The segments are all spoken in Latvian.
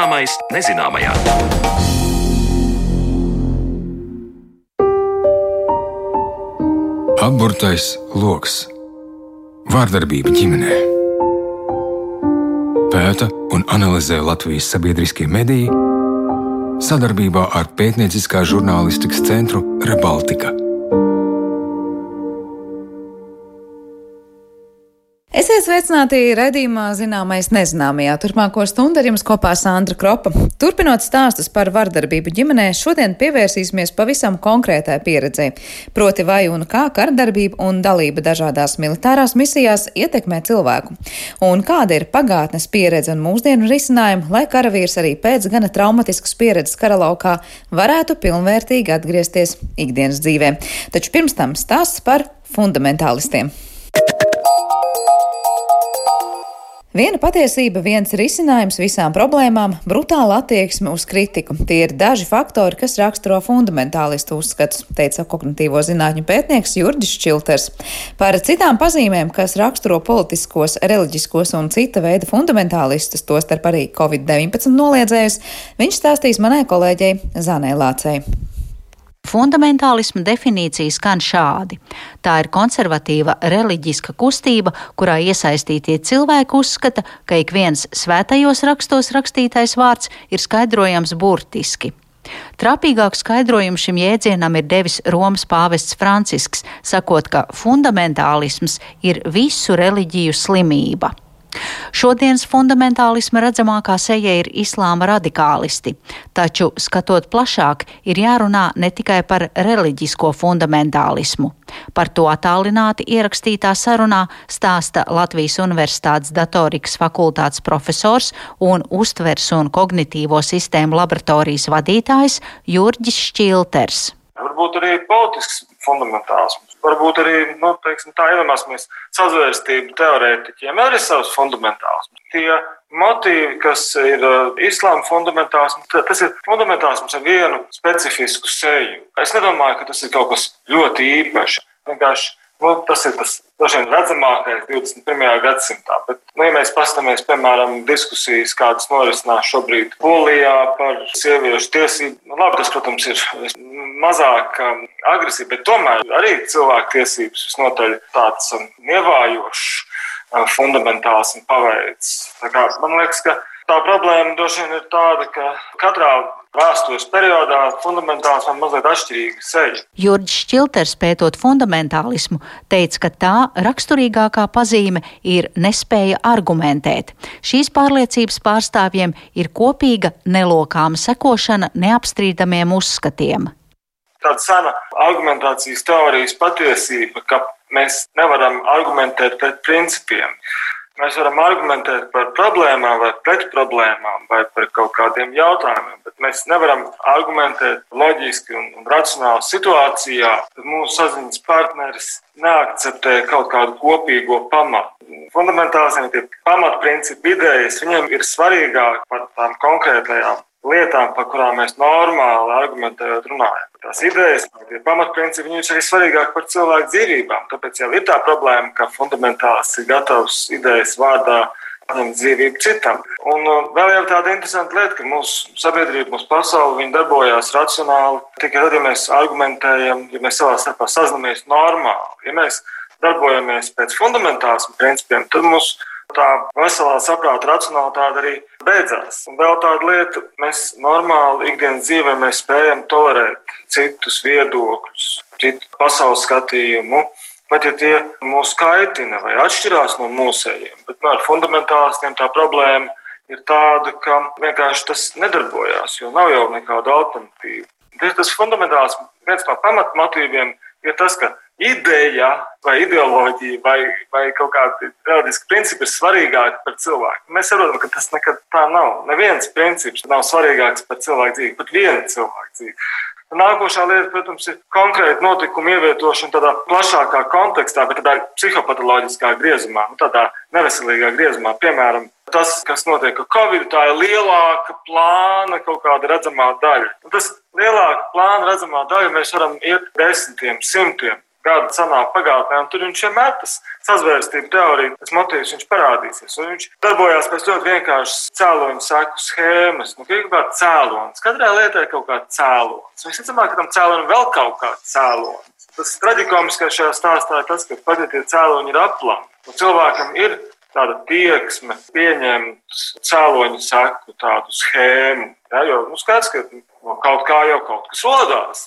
Zināmais nezināmajā. Apburtais lokus - vārdarbība ģimenē. Pēta un analizē Latvijas sabiedriskie mediji sadarbībā ar pētnieciskā žurnālistikas centru Rebaltika. Sveicināti redzījumā, zināmais nezināmajā. Turpmāko stundu ar jums kopā Sandra Kropa. Turpinot stāstus par vardarbību ģimenē, šodien pievērsīsimies pavisam konkrētai pieredzei. Proti, vai un kā kardarbība un dalība dažādās militārās misijās ietekmē cilvēku. Un kāda ir pagātnes pieredze un mūsdienu risinājumi, lai karavīrs arī pēc gana traumatiskas pieredzes karalaukā varētu pilnvērtīgi atgriezties ikdienas dzīvē. Taču pirms tam stāsts par fundamentālistiem. Viena patiesība, viens risinājums visām problēmām - brutāla attieksme uz kritiku. Tie ir daži faktori, kas raksturo fundamentālistu uzskats, teica kognitīvo zinātņu pētnieks Jurģis Čilters. Par citām pazīmēm, kas raksturo politiskos, reliģiskos un cita veida fundamentālistus, tostarp arī Covid-19 noliedzējus, viņš stāstīs manai kolēģei Zanē Lācei. Fundamentālisma definīcija skan šādi. Tā ir konservatīva reliģiska kustība, kurā iesaistītie cilvēki uzskata, ka ik viens svētajos rakstos rakstītais vārds ir skaidrojams burtiski. Trapīgāku skaidrojumu šim jēdzienam ir devis Romas pāvests Francisks, sakot, ka fundamentālisms ir visu reliģiju slimība. Šodienas fundamentālisma redzamākā seja ir islāma radikālisti, taču, skatot plašāk, ir jārunā ne tikai par reliģisko fundamentālismu. Par to attālināti ierakstītā sarunā stāsta Latvijas Universitātes datorikas fakultātes profesors un uztvers un kognitīvo sistēmu laboratorijas vadītājs Jurģis Šķilters. Varbūt arī politisks fundamentālisms varbūt arī, nu, teiksim, tā iedomāsimies sazvērstību teorētiķiem, arī savs fundamentālisms. Tie motīvi, kas ir uh, islāma fundamentālisms, tas ir fundamentālisms ar vienu specifisku seju. Es nedomāju, ka tas ir kaut kas ļoti īpašs. Vienkārši Nu, tas ir tas vien, redzamākais 21. gadsimtā. Bet, nu, ja mēs paskatāmies, piemēram, diskusijas, kādas norisinās šobrīd Polijā par sieviešu tiesību, nu, labi, tas, protams, ir mazāk um, agresīvi, bet tomēr arī cilvēku tiesības visnotaļ tāds um, ievājošs, um, fundamentāls un paveids. Kā, man liekas, ka tā problēma droši vien ir tāda, ka katrā vēstures periodā fundamentālismam mazliet atšķirīga seja. Jurģis Šķilters pētot fundamentālismu teica, ka tā raksturīgākā pazīme ir nespēja argumentēt. Šīs pārliecības pārstāvjiem ir kopīga nelokāma sekošana neapstrīdamiem uzskatiem. Tāda sena argumentācijas teorijas patiesība, ka mēs nevaram argumentēt pret principiem. Mēs varam argumentēt par problēmām vai pret problēmām vai par kaut kādiem jautājumiem, bet mēs nevaram argumentēt loģiski un, un racionāli situācijā, kad mūsu saziņas partneris neakceptē kaut kādu kopīgo pamatu. Fundamentāli tie pamatprincipi, idejas, viņiem ir svarīgāk par tām konkrētajām lietām, par kurām mēs normāli argumentējot runājam. Tās idejas, tie pamatprincipi, viņi ir arī svarīgāki par cilvēku dzīvībām. Tāpēc jau ir tā problēma, ka fundamentāls ir gatavs idejas vārdā paņemt dzīvību citam. Un uh, vēl jau tāda interesanta lieta, ka mūsu sabiedrība, mūsu pasaule, viņi darbojās racionāli tikai tad, ja mēs argumentējam, ja mēs savā starpā sazināmies normāli. Ja mēs darbojamies pēc fundamentāliem principiem, tad mūsu tā veselā saprāta racionalitāte arī beidzās. Un vēl tāda lieta, mēs normāli ikdienas dzīvē mēs spējam tolerēt citus viedokļus, citu pasaules skatījumu. Pat ja tie mūs kaitina vai atšķirās no mūsējiem, bet nu, ar fundamentālistiem tā problēma ir tāda, ka vienkārši tas nedarbojās, jo nav jau nekāda alternatīva. Tas fundamentāls viens no pamatmotīviem ir tas, ka ideja vai ideoloģija vai, vai kaut kādi reliģiski principi ir svarīgāki par cilvēku. Mēs saprotam, ka tas nekad tā nav. Neviens princips nav svarīgāks par cilvēku dzīvi, pat viena cilvēka dzīvi. Nākošā lieta, protams, ir konkrēta notikuma ievietošana tādā plašākā kontekstā, bet tādā psihopatoloģiskā griezumā, nu, tādā neveselīgā griezumā. Piemēram, tas, kas notiek ar Covid, tā ir lielāka plāna kaut kāda redzamā daļa. Un tas lielāka plāna redzamā daļa mēs varam iet desmitiem, simtiem gadu senā pagātnē, un tur viņš vienmēr tas sazvērstību teorija, tas motīvs viņš parādīsies. Un viņš darbojās pēc ļoti vienkāršas cēloņu seku schēmas. Nu, ir kaut kāds cēlonis. Katrai lietai ir kaut kāds cēlonis. Visticamāk, ka tam cēlonim vēl kaut kāds cēlonis. Tas traģikomiskais šajā stāstā ir tas, ka pat ja tie cēloņi ir aplami, un cilvēkam ir tāda tieksme pieņemt cēloņu seku tādu schēmu. Ja, jo nu, skaidrs, ka no kaut kā jau kaut kas rodās,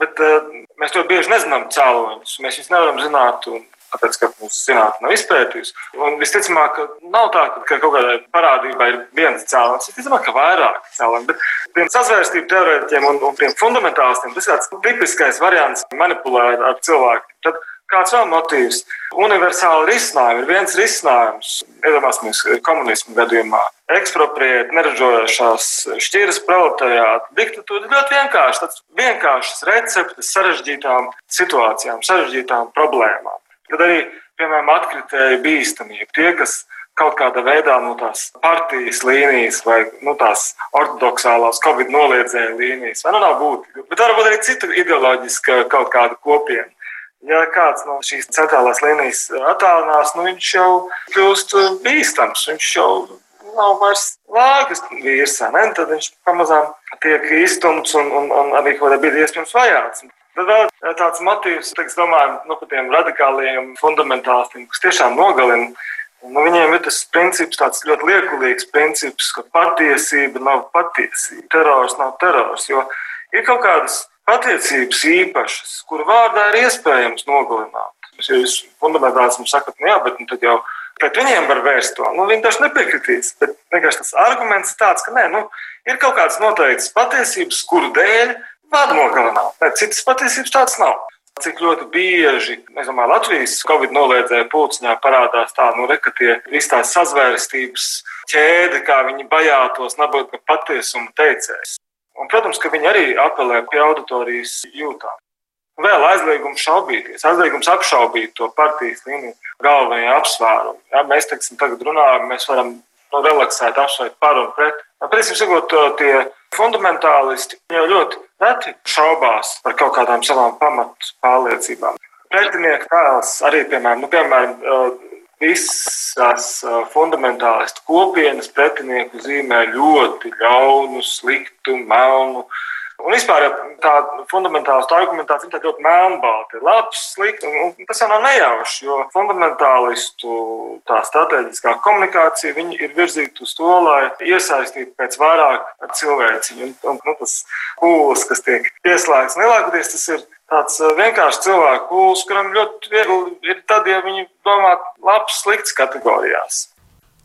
bet uh, mēs ļoti bieži nezinām cēloņus. Mēs viņus nevaram zināt. Un, Tāpēc, ka mūsu zinātnē nav izpētījusi. Un visticamāk, ka nav tā, ka kaut kādai parādībai ir viens cēlonis. Visticamāk, ka vairāk cēloņi. Bet tiem sazvērstību teorētiķiem un, un tiem fundamentālistiem tas ir tāds tipiskais variants manipulēt ar cilvēku. Tad Kāds vēl motīvs? Universāli risinājumi ir viens risinājums. Iedomāsimies, komunismu gadījumā ekspropriēt neražojošās šķiras proletariātu. Diktatūra ir ļoti vienkārša. Tas vienkāršas receptes sarežģītām situācijām, sarežģītām problēmām. Tad arī, piemēram, atkritēji bīstamība. Tie, kas kaut kādā veidā no nu, tās partijas līnijas vai nu, tās ortodoksālās covid noliedzēju līnijas, vai nu nav būtīgi. Bet varbūt arī cita ideoloģiska kaut kāda kopiena ja kāds no šīs centrālās līnijas attālinās, nu viņš jau kļūst bīstams. Viņš jau nav vairs lāgas ne? tad viņš pamazām tiek izstumts un, un, un arī kaut kādā brīdī iespējams vajāts. Tad vēl tāds motīvs, kas domājam nu, par tiem radikāliem fundamentālistiem, kas tiešām nogalina. Nu, viņiem ir tas princips, tāds ļoti liekulīgs princips, ka patiesība nav patiesība, terors nav terors. Jo ir kaut kādas attiecības īpašas, kuru vārdā ir iespējams nogalināt. Ja jūs fundamentālismu sakat, nu jā, bet nu, tad jau pret viņiem var vērst to. Nu, viņi taču nepiekritīs. Bet vienkārši tas arguments tāds, ka nē, nu, ir kaut kādas noteiktas patiesības, kuru dēļ var nogalināt. Ne, citas patiesības tādas nav. Cik ļoti bieži domāju, Latvijas Covid noliedzēja pulciņā parādās tā, nu, re, ka tie visi tās sazvērstības ķēde, kā viņi bajātos, nabaga patiesuma teicējs. Un, protams, ka viņi arī apelē pie auditorijas jūtām. Vēl aizliegums šaubīties, aizliegums apšaubīt to partijas līniju galvenie apsvērumi. Ja, mēs, teiksim, tagad runājam, mēs varam nu, relaksēt, apsvērt par un pret. Principā, sakot, tie fundamentālisti jau ļoti reti šaubās par kaut kādām savām pamatu pārliecībām. Pretinieka tēls arī, piemēram, nu, piemēram visas fundamentālistu kopienas pretinieku zīmē ļoti ļaunu, sliktu, melnu. Un vispār tā fundamentālistu argumentācija ir ļoti melnbalta, ir labs, slikts. Tas jau nav nejauši, jo fundamentālistu tā strateģiskā komunikācija ir virzīta uz to, lai iesaistītu pēc vairāk cilvēciņu. Un, un, nu, tas pūlis, kas tiek pieslēgts, lielākoties tas ir tāds vienkāršs cilvēku pūlis, kuram ļoti viegli ir tad, ja viņi domā labs, slikts kategorijās.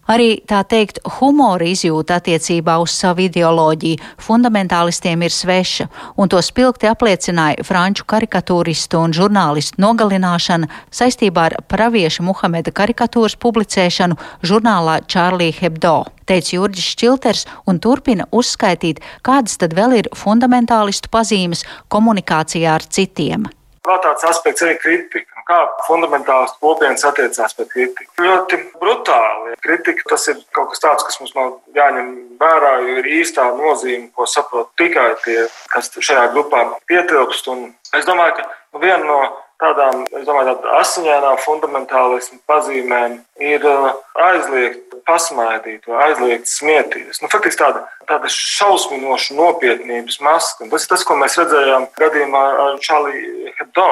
Arī tā teikt, humora izjūta attiecībā uz savu ideoloģiju fundamentālistiem ir sveša, un to spilgti apliecināja franču karikatūristu un žurnālistu nogalināšana saistībā ar pravieša Muhameda karikatūras publicēšanu žurnālā Charlie Hebdo teica Jurģis Šilters un turpina uzskaitīt, kādas tad vēl ir fundamentālistu pazīmes komunikācijā ar citiem. Vēl tāds aspekts ir kritika. Kā fundamentālistu kopienas attiecās pret kritiku? Ļoti brutāli. Kritika tas ir kaut kas tāds, kas mums nav jāņem vērā, jo ir īstā nozīme, ko saprot tikai tie, kas šajā grupā pietilpst. Un es domāju, ka viena no tādām, domāju, tāda asiņainā fundamentālismu pazīmēm ir uh, aizliegt pasmaidīt vai aizliegt smieties. Nu, faktiski tāda, tāda šausminoša nopietnības maska. Tas ir tas, ko mēs redzējām gadījumā ar Čāliju Hebdo.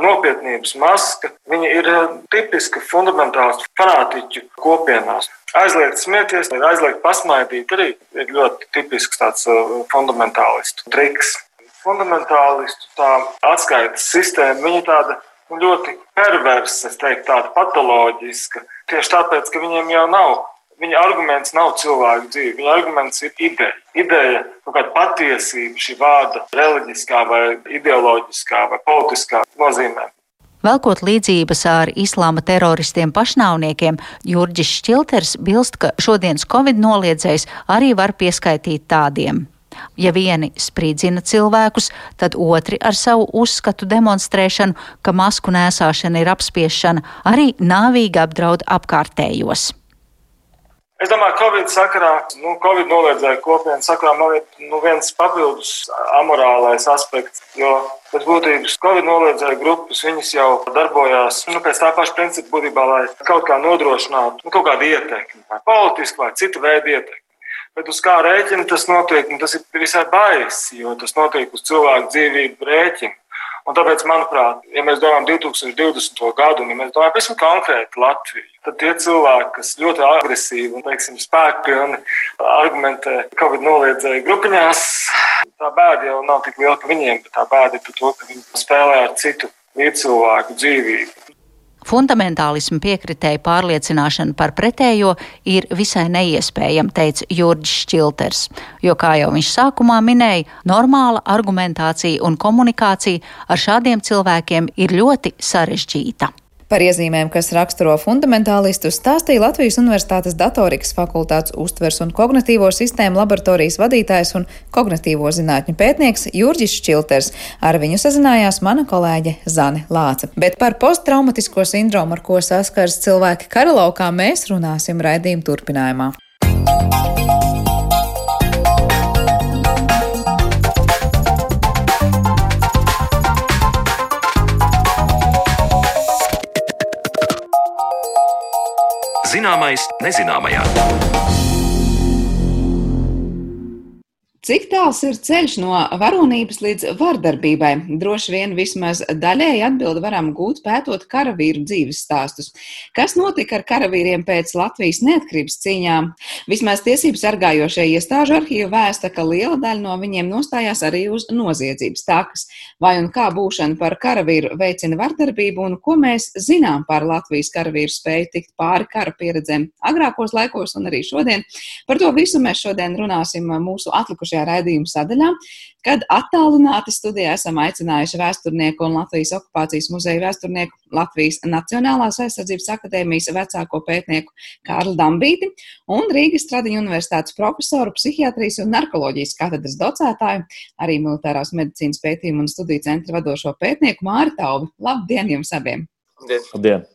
Nopietnības maska ir uh, tipiska fundamentālistu fanātiķu kopienās. Aizliegt smieties, aizliegt pasmaidīt arī ir ļoti tipisks tāds uh, fundamentālistu triks fundamentālistu tā atskaites sistēma, viņa tāda nu, ļoti perversa, es teiktu, tāda patoloģiska. Tieši tāpēc, ka viņiem jau nav, viņa arguments nav cilvēku dzīve, viņa arguments ir ideja. Ideja, nu, kāda patiesība šī vārda reliģiskā vai ideoloģiskā vai politiskā nozīmē. Velkot līdzības ar islāma teroristiem pašnāvniekiem, Jurģis Šķilters bilst, ka šodienas covid noliedzējs arī var pieskaitīt tādiem. Ja vieni sprīdzina cilvēkus, tad otri ar savu uzskatu demonstrēšanu, ka masku nēsāšana ir apspiešana, arī nāvīgi apdraud apkārtējos. Es domāju, ka Covid sakarā, nu, Covid noliedzēja kopienas sakarā, man ir nu, viens papildus amorālais aspekts, jo pēc būtības Covid noliedzēja grupas, viņas jau darbojās nu, pēc tā paša principa būtībā, lai kaut kā nodrošinātu nu, kaut kādu ietekmi, vai politisku vai citu veidu ietekmi. Bet uz kā rēķina tas notiek, nu, tas ir visai baisi, jo tas notiek uz cilvēku dzīvību rēķina. Un tāpēc, manuprāt, ja mēs domājam 2020. gadu, un ja mēs domājam pavisam konkrēti Latviju, tad tie cilvēki, kas ļoti agresīvi un teiksim, spēkpilni argumentē Covid noliedzēju grupiņās, tā bēda jau nav tik liela par viņiem, bet tā bēda ir par to, ka viņi spēlē ar citu līdzcilvēku dzīvību. Fundamentālismu piekritēju pārliecināšana par pretējo ir visai neiespējama, teica Jurģis Šķilters, jo, kā jau viņš sākumā minēja, normāla argumentācija un komunikācija ar šādiem cilvēkiem ir ļoti sarežģīta. Par iezīmēm, kas raksturo fundamentālistus, stāstīja Latvijas Universitātes datorikas fakultātes uztvers un kognitīvo sistēmu laboratorijas vadītājs un kognitīvo zinātņu pētnieks Jurģis Čilters. Ar viņu sazinājās mana kolēģe Zane Lāce. Bet par posttraumatisko sindromu, ar ko saskars cilvēki karalaukā, mēs runāsim raidījuma turpinājumā. Zināmais nezināmajā. Cik tāls ir ceļš no varonības līdz vardarbībai? Droši vien vismaz daļēji atbildi varam gūt pētot karavīru dzīves stāstus. Kas notika ar karavīriem pēc Latvijas neatkarības cīņām? Vismaz tiesību sargājošie iestāžu arhīva vēsta, ka liela daļa no viņiem nostājās arī uz noziedzības takas. Vai un kā būšana par karavīru veicina vardarbību un ko mēs zinām par Latvijas karavīru spēju tikt pāri kara pieredzēm agrākos laikos un arī šodien? Par to visu mēs šodien runāsim mūsu atlikušajā šajā raidījuma sadaļā, kad attālināti studijā esam aicinājuši vēsturnieku un Latvijas okupācijas muzeja vēsturnieku Latvijas Nacionālās aizsardzības akadēmijas vecāko pētnieku Kārlu Dambīti un Rīgas Stradiņu universitātes profesoru psihiatrijas un narkoloģijas katedras docētāju, arī militārās medicīnas pētījumu un studiju centra vadošo pētnieku Māri Taubi. Labdien jums abiem! Labdien! Labdien.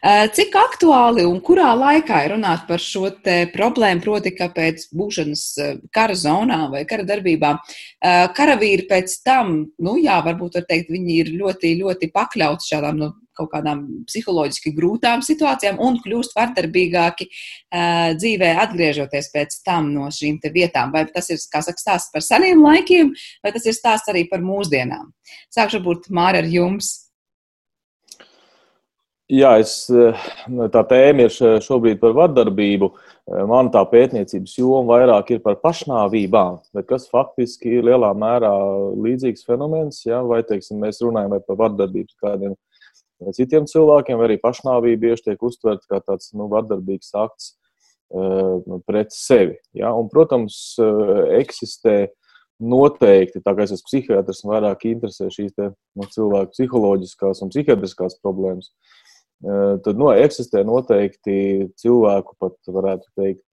Eh, cik aktuāli un kurā laikā ir runāt par šo problēmu, proti, ka pēc būšanas eh, kara zonā vai kara darbībā eh, karavīri pēc tam, nu jā, varbūt var teikt, viņi ir ļoti, ļoti pakļauti šādām nu, kaut kādām psiholoģiski grūtām situācijām un kļūst vardarbīgāki dzīvē, atgriežoties pēc tam no šīm vietām. Vai tas ir, kā saka, stāsts par seniem laikiem, vai tas ir stāsts arī par mūsdienām? Sākšu būt Māra ar jums. Jā, es, eh, tā tēma ir šobrīd par vardarbību. Eh, man tā pētniecības joma vairāk ir par pašnāvībām, kas faktiski ir lielā mērā līdzīgs fenomens. Ja? Vai teiksim, mēs runājam par vardarbību kādiem citiem cilvēkiem, vai arī pašnāvība bieži tiek uztverta kā tāds nu, vardarbīgs akts pret sevi. Ja? Un, protams, eksistē noteikti, tā kā es esmu psihiatrs un vairāk interesē šīs te, nu, cilvēku psiholoģiskās un psihiatriskās problēmas. Uh, tad no, eksistē noteikti cilvēku, pat varētu teikt,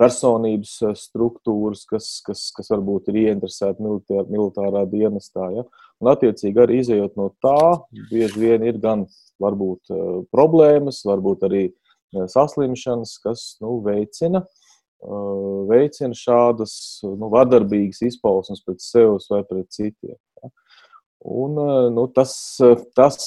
personības struktūras, kas, kas, kas varbūt ir ieinteresēti militārā, militārā dienestā. Ja? Un, attiecīgi, arī izējot no tā, bieži vien ir gan varbūt problēmas, varbūt arī saslimšanas, kas nu, veicina, veicina šādas nu, vardarbīgas izpausmes pret sevi vai pret citiem. Ja? Un, nu, tas, tas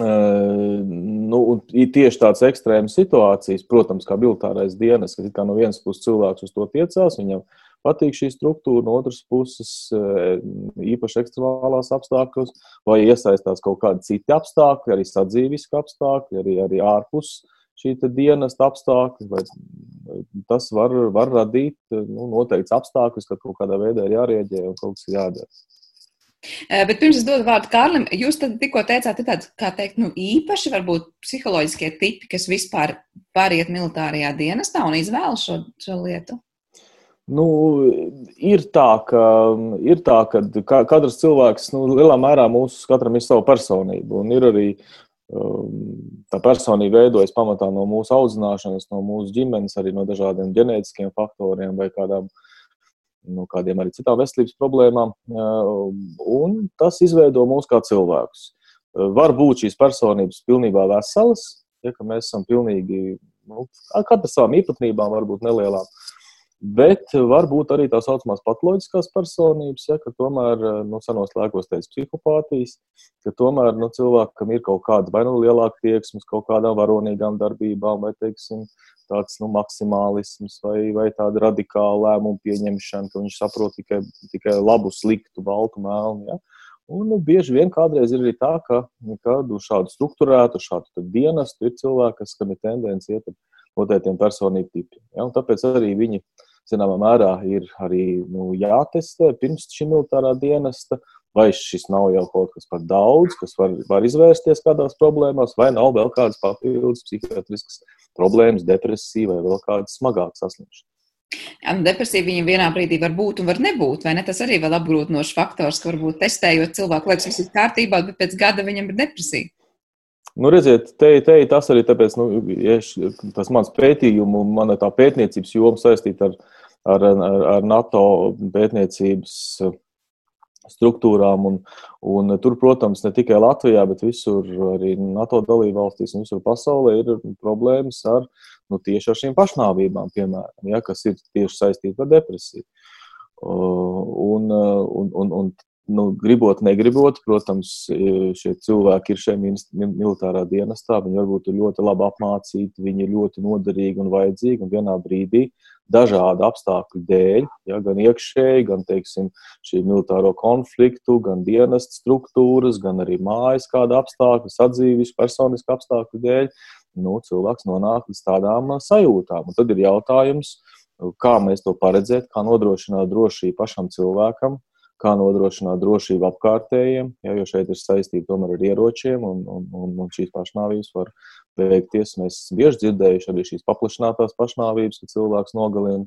Nu, ir tieši tādas ekstrēmas situācijas, protams, kā militārais dienas, kad no vienas puses cilvēks uz to tiecās, viņam patīk šī struktūra, no otras puses īpaši ekstremālās apstākļos, vai iesaistās kaut kādi citi apstākļi, arī sadzīviski apstākļi, arī, arī ārpus šī dienas apstākļi. Tas var, var radīt nu, noteikts apstākļus, ka kaut kādā veidā ir jārēģē un kaut kas jādara. Eh, bet pirms es dodu vārdu Kārlim, jūs tikko teicāt, ka tādi, kā teikt, nu, īpaši varbūt psiholoģiskie tipi, kas vispār pāriet militārajā dienestā un izvēlas šo, šo lietu. Nu, ir tā, ka, ir tā, ka katrs cilvēks nu, lielā mērā mūsu katram ir sava personība. Un ir arī um, tā personība veidojas pamatā no mūsu audzināšanas, no mūsu ģimenes, arī no dažādiem ģenētiskiem faktoriem vai kādām no kādiem arī citām veselības problēmām. Un tas izveido mūs kā cilvēkus. Var būt šīs personības pilnībā veselas, ja mēs esam pilnīgi Nu, Katra savām īpatnībām, varbūt nelielām. Bet var būt arī tā saucamās patoloģiskās personības, ja, ka tomēr nu, senos laikos teica psihopātijas, ka tomēr nu, cilvēkam ir kaut kāda vai nu lielāka tieksmes kaut kādām varonīgām darbībām, vai teiksim, tāds nu, maksimālisms, vai, vai tāda radikāla lēmuma pieņemšana, ka viņš saprot tikai, tikai labu, sliktu, baltu, melnu. Ja. Un, nu, bieži vien kādreiz ir arī tā, ka kādu šādu struktūrētu, šādu dienestu ir cilvēki, kas kam ir tendence iet ar noteiktiem personību tipiem. Ja, tāpēc arī viņi zināmā mērā ir arī nu, jātestē pirms šī militārā dienesta. Vai šis nav jau kaut kas par daudz, kas var, var izvērsties kādās problēmās, vai nav vēl kādas papildus psihiatriskas problēmas, depresija vai vēl kādas smagākas saslimšanas. Jā, nu, depresija viņam vienā brīdī var būt un var nebūt, vai ne? Tas arī vēl apgrūtinošs faktors, ka varbūt testējot cilvēku liekas, viss ir kārtībā, bet pēc gada viņam ir depresija. Nu, redziet, te, te tas arī tāpēc, nu, ja tas mans pētījumu, mana tā pētniecības joma saistīta ar, ar, ar, ar NATO pētniecības struktūrām. Un, un tur, protams, ne tikai Latvijā, bet visur arī NATO dalībvalstīs un visur pasaulē ir problēmas ar, nu, tieši ar šīm pašnāvībām, piemēram, ja, kas ir tieši saistīta ar depresiju. Un, un, un, un nu, gribot, negribot, protams, šie cilvēki ir šajā militārā dienestā. Viņi varbūt ir ļoti labi apmācīti, viņi ir ļoti noderīgi un vajadzīgi. Un vienā brīdī, dažādu apstākļu dēļ, ja, gan iekšēji, gan teiksim, šī militāro konfliktu, gan dienesta struktūras, gan arī mājas kāda apstākļa, sadzīves, personisku apstākļu dēļ, nu, cilvēks nonāk līdz tādām sajūtām. Un tad ir jautājums, kā mēs to paredzēt, kā nodrošināt drošību pašam cilvēkam kā nodrošināt drošību apkārtējiem, ja, jo šeit ir saistīta tomēr ar ieročiem, un, un, un, un šīs pašnāvības var veikties. Mēs bieži dzirdējuši arī šīs paplašinātās pašnāvības, kad cilvēks nogalina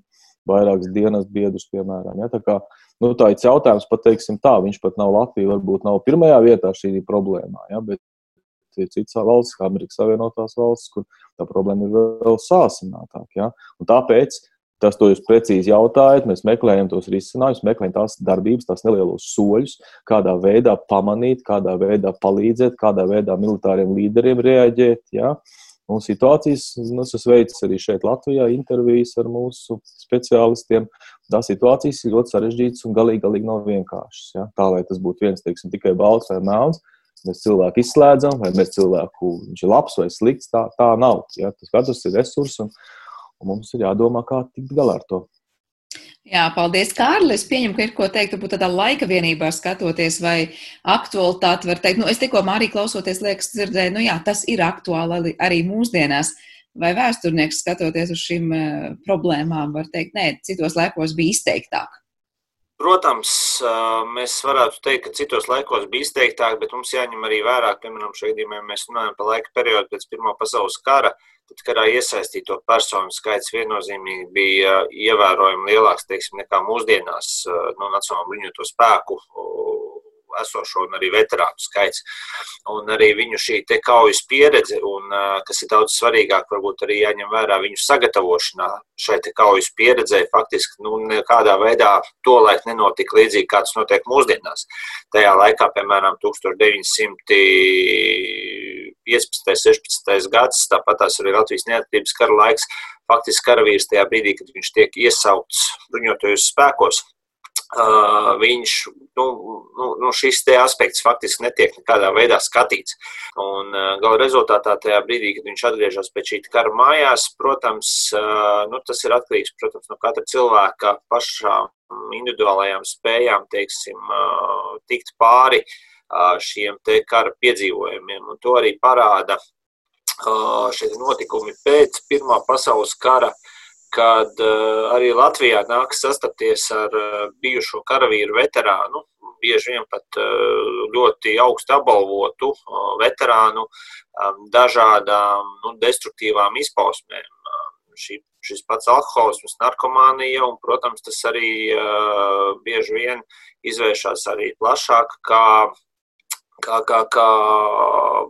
vairākas dienas biedrus, piemēram. Ja, tā kā, nu, tā ir jautājums, pat teiksim tā, viņš pat nav Latvija, varbūt nav pirmajā vietā šī problēmā, ja, bet ir citas valsts, kā Amerikas Savienotās valsts, kur tā problēma ir vēl sāsinātāka. Ja. Un tāpēc Tas, ko jūs precīzi jautājat, mēs meklējam tos risinājumus, meklējam tās darbības, tās nelielos soļus, kādā veidā pamanīt, kādā veidā palīdzēt, kādā veidā militāriem līderiem reaģēt. Ja? Un situācijas, nu, es veicu arī šeit Latvijā intervijas ar mūsu speciālistiem. Tās situācijas ir ļoti sarežģītas un galīgi, galīgi nav vienkāršas. Ja? Tā, lai tas būtu viens, teiksim, tikai balts vai melns, mēs cilvēku izslēdzam, vai mēs cilvēku, viņš ir labs vai slikts, tā, tā nav. Ja? Tas katrs ir resurss. Un, Un mums ir jādomā, kā tikt galā ar to. Jā, paldies, Kārlis. Es pieņemu, ka ir ko teikt, varbūt tādā laika vienībā skatoties, vai aktualitāti var teikt. Nu, es tikko Mārī klausoties, liekas, dzirdēju, nu jā, tas ir aktuāli arī mūsdienās. Vai vēsturnieks skatoties uz šīm uh, problēmām, var teikt, nē, citos laikos bija izteiktāk? Protams, mēs varētu teikt, ka citos laikos bija izteiktāk, bet mums jāņem arī vērā, piemēram, šajā gadījumā mēs runājam par laika periodu pēc Pirmā pasaules kara. Tad karā iesaistīto personu skaits viennozīmīgi bija ievērojami lielāks teiksim, nekā mūsdienās no Nacionālo bruņoto spēku esošo un arī veterānu skaits. Un arī viņu šī kaujas pieredze, un, kas ir daudz svarīgāk, varbūt arī jāņem vērā viņu sagatavošanā šai kaujas pieredzei, faktiski nu, nekādā veidā to laik nenotika līdzīgi, kā tas notiek mūsdienās. Tajā laikā, piemēram, 1900. 15. 16. gads, tāpat tās arī Latvijas neatkarības kara laiks, faktiski karavīrs tajā brīdī, kad viņš tiek iesaukts bruņotajos spēkos, Uh, viņš, nu, nu, nu šis te aspekts faktiski netiek nekādā veidā skatīts. Un uh, gala rezultātā tajā brīdī, kad viņš atgriežas pēc šī kara mājās, protams, uh, nu, tas ir atkarīgs, protams, no katra cilvēka pašām individuālajām spējām, teiksim, tikt pāri šiem te kara piedzīvojumiem. Un to arī parāda šie notikumi pēc Pirmā pasaules kara, kad arī Latvijā nāks sastapties ar bijušo karavīru veterānu, bieži vien pat ļoti augstu apbalvotu veterānu dažādām nu, destruktīvām izpausmēm. Šī, šis pats alkoholisms, narkomānija, un, protams, tas arī bieži vien izvēršas arī plašāk, kā kā, kā, kā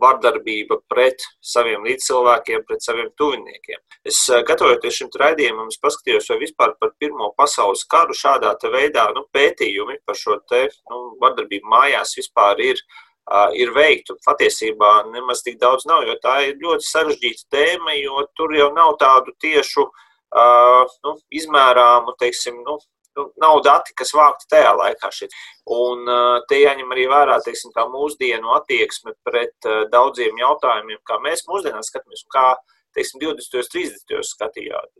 vardarbība pret saviem līdzcilvēkiem, pret saviem tuviniekiem. Es eh, gatavojoties šim raidījumam, paskatījos, vai vispār par Pirmo pasaules karu šādā veidā nu, pētījumi par šo te, nu, vardarbību mājās vispār ir ir veikta. Patiesībā nemaz tik daudz nav, jo tā ir ļoti sarežģīta tēma, jo tur jau nav tādu tiešu nu, izmērāmu, teiksim, nu, nu, nav dati, kas vākti tajā laikā. Šit. Un te jāņem arī vērā teiksim, mūsdienu attieksme pret daudziem jautājumiem, kā mēs mūsdienās skatāmies un kā teiksim, 20. un 30. skatījās.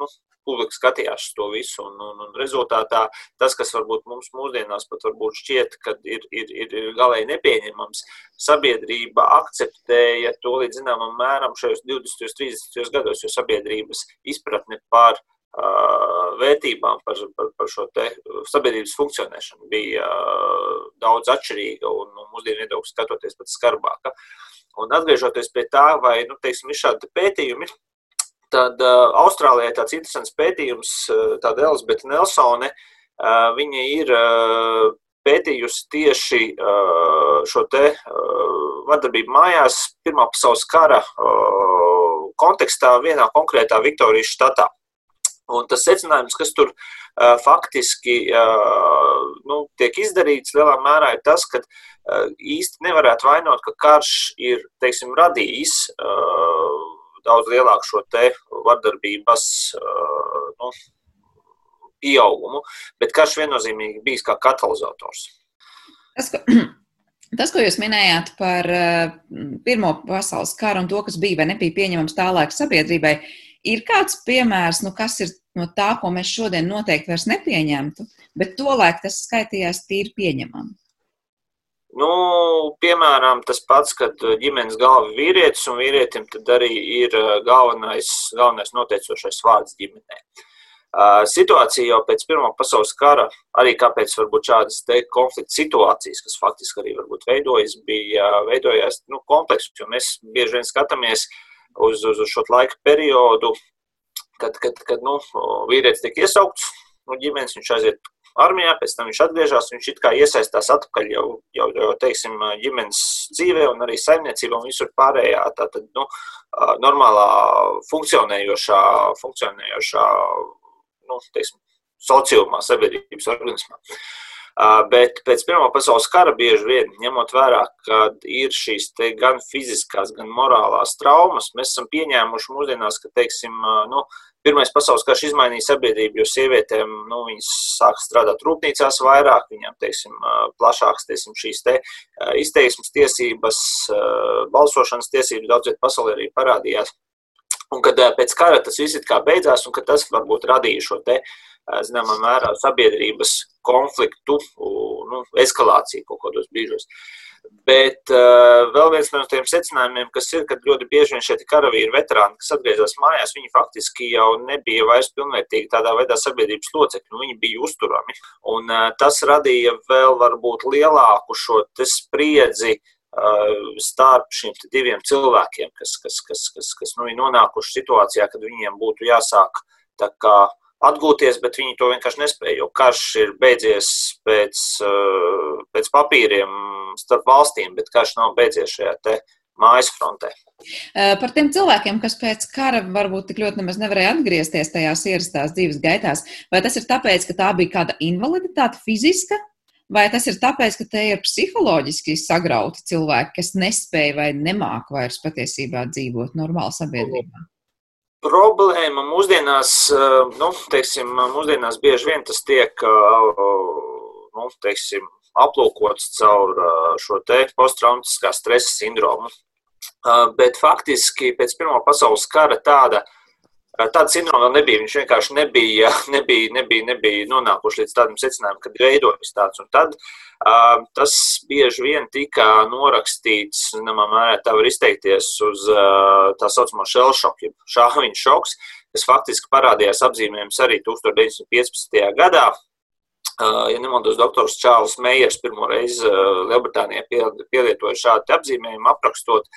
Nu, publika skatījās to visu, un, un, un rezultātā tas, kas varbūt mums mūsdienās pat varbūt šķiet, ka ir, ir, ir galēji nepieņemams, sabiedrība akceptēja to līdz zināmam mēram šajos 20. un 30. gados, jo sabiedrības izpratne par uh, vērtībām, par, par, par šo sabiedrības funkcionēšanu bija daudz atšķirīga un nu, mūsdienu viedokļu skatoties pat skarbāka. Un atgriežoties pie tā, vai nu, teiksim, ir šādi pētījumi, Tad uh, Austrālijā ir tāds interesants pētījums, uh, tāda Elizabete Nelsone. Uh, viņa ir uh, pētījusi tieši uh, šo te uh, vardarbību mājās Pirmā pasaules kara uh, kontekstā vienā konkrētā Viktorijas štatā. Un tas secinājums, kas tur uh, faktiski uh, nu, tiek izdarīts, lielā mērā ir tas, ka uh, īsti nevarētu vainot, ka karš ir teiksim, radījis uh, daudz lielāku šo te vardarbības nu, pieaugumu, bet karš viennozīmīgi bijis kā katalizators. Tas, ko, tas, ko jūs minējāt par Pirmo pasaules karu un to, kas bija vai nebija pieņemams tā laika sabiedrībai, ir kāds piemērs, nu, kas ir no tā, ko mēs šodien noteikti vairs nepieņemtu, bet tolaik tas skaitījās tīri pieņemami. Nu, piemēram, tas pats, kad ģimenes galva ir vīrietis, un vīrietim arī ir uh, galvenais, galvenais noteicošais vārds ģimenē. Uh, situācija jau pēc Pirmā pasaules kara, arī kāpēc šādas konflikta situācijas, kas faktiski arī veidojas, bija uh, veidojās nu, komplekss, jo mēs bieži vien skatāmies uz, uz, uz šo laika periodu, kad, kad, kad nu, vīrietis tiek iesaukts no ģimenes, viņš aiziet armijā, pēc tam viņš atgriežas, viņš it kā iesaistās atpakaļ jau, jau, jau teiksim, ģimenes dzīvē un arī saimniecībā un visur pārējā tātad, nu, normālā funkcionējošā, funkcionējošā nu, teiksim, sociumā, sabiedrības organismā. Bet pēc Pirmā pasaules kara bieži vien, ņemot vērā, ka ir šīs gan fiziskās, gan morālās traumas, mēs esam pieņēmuši mūsdienās, ka, teiksim, nu, Pirmais pasaules karš izmainīja sabiedrību, jo sievietēm nu, sāk strādāt rūpnīcās vairāk, viņām teiksim, plašākas teiksim, šīs te, izteiksmes tiesības, balsošanas tiesības daudz vietā pasaulē arī parādījās. Un kad pēc kara tas viss kā beidzās, un tas varbūt radīja šo te, zināmā mērā, sabiedrības konfliktu, nu, eskalāciju kaut kādos brīžos. Bet uh, vēl viens no tiem secinājumiem, kas ir, kad ļoti bieži vien šie karavīri, veterāni, kas atgriezās mājās, viņi faktiski jau nebija vairs pilnvērtīgi tādā veidā sabiedrības locekļi, nu, viņi bija uzturami. Un uh, tas radīja vēl varbūt lielāku šo spriedzi uh, starp šiem diviem cilvēkiem, kas, kas, kas, kas, kas nu, ir nonākuši situācijā, kad viņiem būtu jāsāk tā kā atgūties, bet viņi to vienkārši nespēja. Jo karš ir beidzies pēc, pēc papīriem starp valstīm, bet karš nav beidzies šajā te mājas frontē. Par tiem cilvēkiem, kas pēc kara varbūt tik ļoti nemaz nevarēja atgriezties tajās ierastās dzīves gaitās, vai tas ir tāpēc, ka tā bija kāda invaliditāte fiziska, vai tas ir tāpēc, ka te ir psiholoģiski sagrauti cilvēki, kas nespēja vai nemāk vairs patiesībā dzīvot normāli sabiedrībā? Problēma mūsdienās, nu, teiksim, mūsdienās bieži vien tas tiek, nu, teiksim, aplūkots caur šo te posttraumatiskā stresa sindromu. Bet faktiski pēc Pirmā pasaules kara tāda, tāda sindroma vēl nebija. Viņš vienkārši nebija, nebija, nebija, nebija nonākuši līdz tādam secinājumam, kad veidojas tāds. Un tad tas bieži vien tika norakstīts, zināmā mērā tā var izteikties, uz tā saucamo shell šoku, šāviņu šoks, kas faktiski parādījās apzīmējums arī 1915. gadā, ja nemaldos, doktors Čārlis Meijers pirmo reizi Lielbritānijā pielietoja šādu apzīmējumu, aprakstot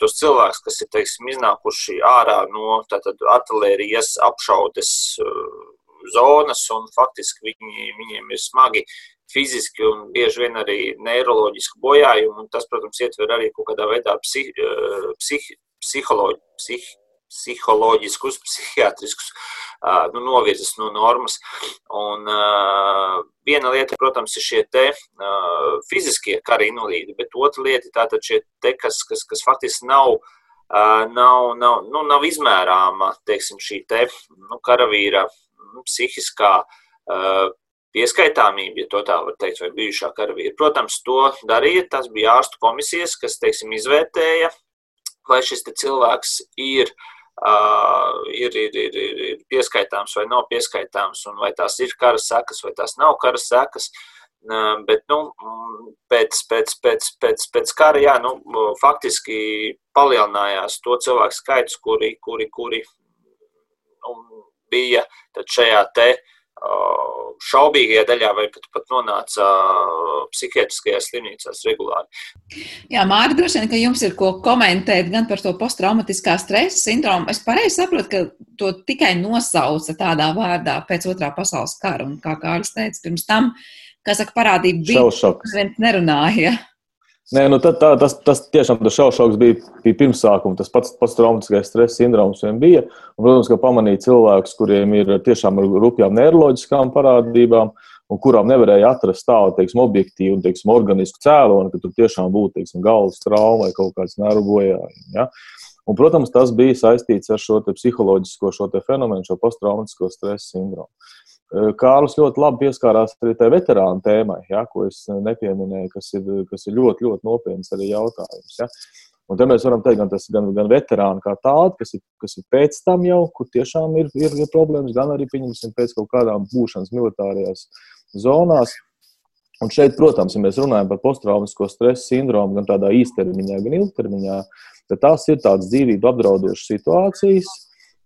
tos cilvēkus, kas ir teiksim, iznākuši ārā no tātad, artilērijas apšaudes zonas, un faktiski viņi, viņiem ir smagi fiziski un bieži vien arī neiroloģiski bojājumi. Tas, protams, ietver arī kaut kādā veidā psiholoģi, psih, psiholoģiskus, psihiatriskus nu, novirzes no normas. Un, viena lieta, protams, ir šie te fiziskie kara invalīdi, bet otra lieta ir tātad šie te, kas, kas, kas faktiski nav, nav, nav, nu, nav izmērāma, teiksim, šī te, nu, karavīra nu, psihiskā uh, pieskaitāmība, ja tā var teikt, vai bijušā karavīra. Protams, to darīja. Tas bija ārstu komisijas, kas, teiksim, izvērtēja, vai šis cilvēks ir uh, ir, ir, ir, ir pieskaitāms vai nav pieskaitāms, un vai tās ir kara sekas vai tās nav kara sekas. Uh, bet nu, pēc, pēc, pēc, pēc, pēc kara jā, nu, faktiski palielinājās to cilvēku skaits, kuri, kuri, kuri bija šajā te šaubīgajā daļā, vai pat, pat nonāca psihiatriskajās slimnīcās regulāri. Jā, Mārta, droši vien, ka jums ir ko komentēt gan par to posttraumatiskā stresa sindromu. Es pareizi saprotu, ka to tikai nosauca tādā vārdā pēc otrā pasaules kara, un kā Kārlis teica, pirms tam, kā saka, parādība bija, viens nerunāja. Nē, nu tad, tā, tas, tas tiešām tas šaušauks bija, bija pirmsākuma. Tas pats, pats traumatiskais stresa sindroms vien bija. Un, protams, ka pamanīja cilvēkus, kuriem ir tiešām ar rupjām neiroloģiskām parādībām, un kurām nevarēja atrast tādu teiksim, objektīvu un teiksim, organisku cēloni, ka tur tiešām būtu teiksim, galvas trauma vai kaut kāds nervu bojājums. Ja? Un, protams, tas bija saistīts ar šo psiholoģisko šo fenomenu, šo posttraumatisko stresa sindromu. Kārlis ļoti labi pieskārās arī tai veterānu tēmai, ja, ko es nepieminēju, kas ir, kas ir ļoti, ļoti nopietns arī jautājums. Ja. Un te mēs varam teikt, gan, tas, gan, gan veterāni kā tādi, kas ir, kas ir pēc tam jau, kur tiešām ir, ir, ir problēmas, gan arī pēc kaut kādām būšanas militārajās zonās. Un šeit, protams, ja mēs runājam par posttraumatisko stresa sindromu, gan tādā īstermiņā, gan ilgtermiņā, tad tās ir tādas dzīvību apdraudošas situācijas,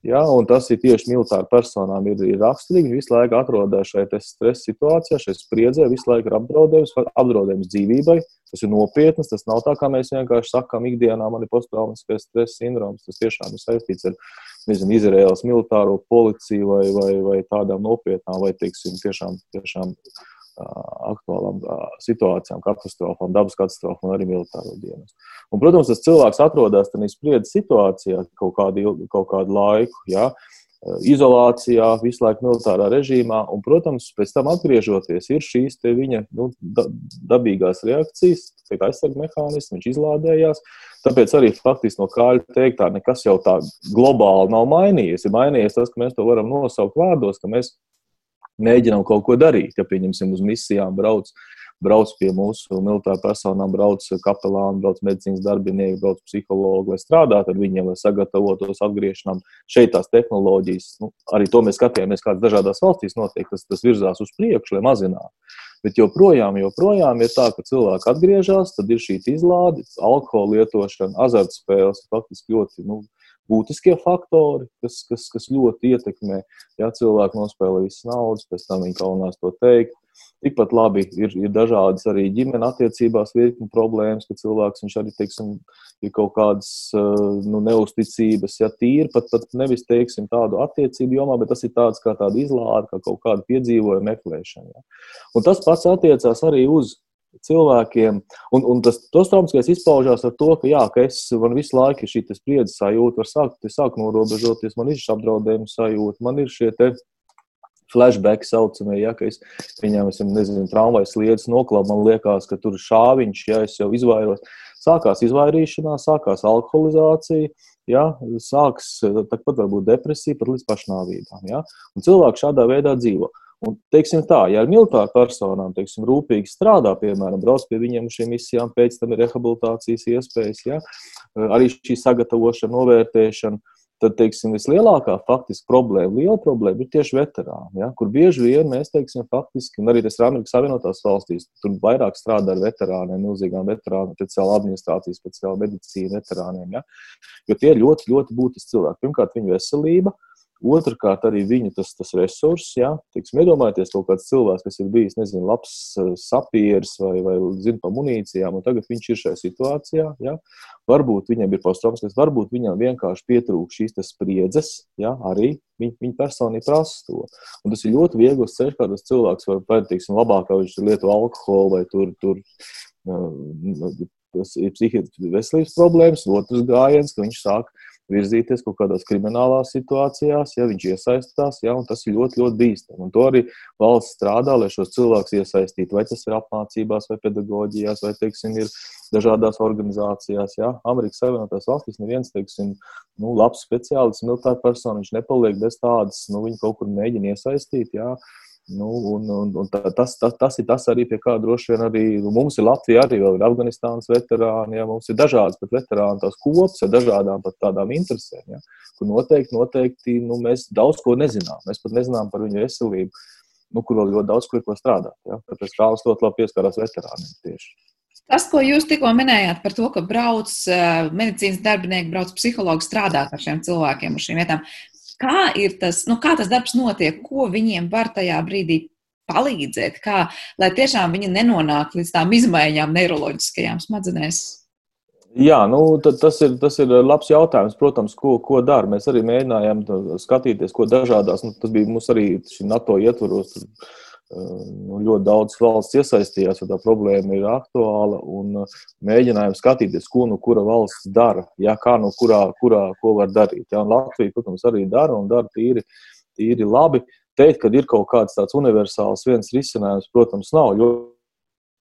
Ja, tas ir tieši militāru personām, ir, ir raksturīgi. Viņi visu laiku atrodas šajā stresa situācijā, šajā spriedzē, visu laiku ir apdraudējums, apdraudējums dzīvībai. Tas ir nopietns. Tas nav tā, kā mēs vienkārši sakām, ikdienā man ir posttraumatiskais stresa sindroms. Tas tiešām ir saistīts ar nezinu, Izraēlas militāro policiju vai, vai, vai tādām nopietnām, vai teiksim, tiešām, tiešām aktuālām situācijām, katastrofām, dabas katastrofām un arī militāro dienas. Un, protams, tas cilvēks atrodas tādā spriedzes situācijā kaut kādu, kaut kādu laiku. Ja? Izolācijā, visu laiku militārā režīmā, un, protams, pēc tam atgriežoties, ir šīs viņa nu, dabīgās reakcijas, aizsardzības mehānismi, viņš izlādējās. Tāpēc arī faktiski no kāļa teiktā nekas jau tā globāli nav mainījies. Ir mainījies tas, ka mēs to varam nosaukt vārdos, ka mēs mēģinām kaut ko darīt. Ja, pieņemsim, uz misijām brauc, brauc pie mūsu militāru personām, brauc kapelāni, brauc medicīnas darbinieki, brauc psihologi, lai strādātu ar viņiem, lai sagatavotos atgriešanām. Šeit tās tehnoloģijas, nu, arī to mēs skatījāmies, kādas dažādās valstīs notiek, tas, tas virzās uz priekšu, lai mazinātu. Bet joprojām, joprojām ir tā, ka cilvēki atgriežas, tad ir šī izlāde, alkohola lietošana, azartspēles, faktiski ļoti nu, būtiskie faktori, kas, kas, kas ļoti ietekmē. Ja cilvēki nospēlē visas naudas, pēc tam viņi kaunās to teikt. Tikpat labi ir, ir dažādas arī ģimenes attiecībās virkni problēmas, ka cilvēks arī, teiksim, ir kaut kādas nu, neusticības, ja tīri pat, pat nevis, teiksim, tādu attiecību jomā, bet tas ir tāds kā tāda izlāde, kā kaut kāda piedzīvojuma meklēšana. Ja. Un tas pats attiecās arī uz cilvēkiem. Un, un tas traumatiskais izpaužās ar to, ka, jā, ka es man visu laiku ir šī spriedzes sajūta, var sākt, sākt norobežoties, man ir šis apdraudējums sajūta, man ir šie te flashback saucamie, ja, es viņam, es nezinu, tramvajas sliedas noklāpu, man liekas, ka tur ir šāviņš, ja es jau izvairos. Sākās izvairīšanās, sākās alkoholizācija, ja, sāks tāpat varbūt depresija, pat līdz pašnāvībām. Ja, un cilvēki šādā veidā dzīvo. Un, teiksim tā, ja ar militāru personām teiksim, rūpīgi strādā, piemēram, brauc pie viņiem uz šīm misijām, pēc tam ir rehabilitācijas iespējas, ja, arī šī sagatavošana, novērtēšana, tad, teiksim, vislielākā faktiski problēma, liela problēma ir tieši veterāni, ja, kur bieži vien mēs, teiksim, faktiski, un arī tas ir Amerikas Savienotās valstīs, tur vairāk strādā ar veterāniem, milzīgām veterāniem, speciāla administrācija, speciāla medicīna veterāniem, ja, jo tie ir ļoti, ļoti būtiski cilvēki. Pirmkārt, viņu veselība, Otrakārt, arī viņu tas, tas resurss, ja, teiksim, iedomājieties kaut kāds cilvēks, kas ir bijis, nezinu, labs eh, sapieris vai, vai zina par munīcijām, un tagad viņš ir šajā situācijā, ja, varbūt viņam ir posttraumas, varbūt viņam vienkārši pietrūk šīs spriedzes, ja, arī viņa, viņa personīgi prasa to. Un tas ir ļoti viegls ceļš, kā tas cilvēks var, vai, teiksim, labāk, ka viņš lieto alkoholu vai tur, tur tas ir psihiatriskas veselības problēmas, otrs gājiens, ka viņš sāk virzīties kaut kādās kriminālās situācijās, ja viņš iesaistās, ja, un tas ir ļoti, ļoti bīstami. Un to arī valsts strādā, lai šos cilvēkus iesaistītu. Vai tas ir apmācībās, vai pedagoģijās, vai, teiksim, ir dažādās organizācijās. Ja. Amerikas Savienotās valstīs neviens, teiksim, nu, labs speciālists, militāra persona, viņš nepaliek bez tādas, nu, viņi kaut kur mēģina iesaistīt. Ja. Nu, un, un, un tas, tas, tas ir tas arī, pie kā droši vien arī nu, mums ir Latvija, arī ir Afganistānas veterāni. Ja, mums ir dažādas pat veterānu tās kopas ar dažādām pat tādām interesēm, ja, kur noteikti, noteikti nu, mēs daudz ko nezinām. Mēs pat nezinām par viņu veselību, nu, kur vēl ļoti daudz ko ir ko strādāt. Ja. Tāpēc Kāls ļoti labi pieskarās veterāniem tieši. Tas, ko jūs tikko minējāt par to, ka brauc uh, medicīnas darbinieki, brauc psihologi strādāt ar šiem cilvēkiem, uz šīm vietām, Kā ir tas, nu, kā tas darbs notiek, ko viņiem var tajā brīdī palīdzēt, kā, lai tiešām viņi nenonāk līdz tām izmaiņām neiroloģiskajām smadzenēs? Jā, nu, tas, ir, tas ir labs jautājums. Protams, ko, ko dara. Mēs arī mēģinājām skatīties, ko dažādās. Nu, tas bija mums arī NATO ietvaros. Tur, nu, ļoti daudz valsts iesaistījās, jo tā problēma ir aktuāla. Mēģinājām skatīties, ko nu kura valsts dara, ja, kā nu kurā, kurā ko var darīt. Ja, Latvija, protams, arī dara un dara tīri, tīri labi. Teikt, ka ir kaut kāds tāds universāls viens risinājums, protams, nav. Ļoti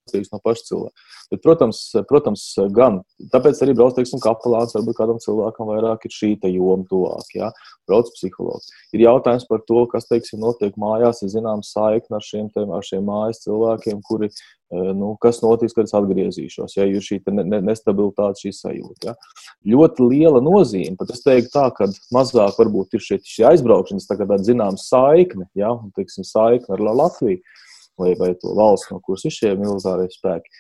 atkarīgs no paša cilvēka. Bet, protams, protams, gan tāpēc arī brauc, teiksim, kapelāns, varbūt kādam cilvēkam vairāk ir šī joma tuvāk, jā, brauc psihologs. Ir jautājums par to, kas, teiksim, notiek mājās, ir zināms saikni ar šiem, te, ar šiem mājas cilvēkiem, kuri, e, nu, kas notiks, kad es atgriezīšos, ja ir šī ne, ne, nestabilitāte, šī sajūta. Ja. Ļoti liela nozīme, pat es teiktu tā, ka mazāk varbūt ir šī, šī aizbraukšanas, tā kā tāda zināma saikne, ja, un, teiksim, saikne ar Latviju vai, vai to valsts, no kuras ir šie militārie spēki.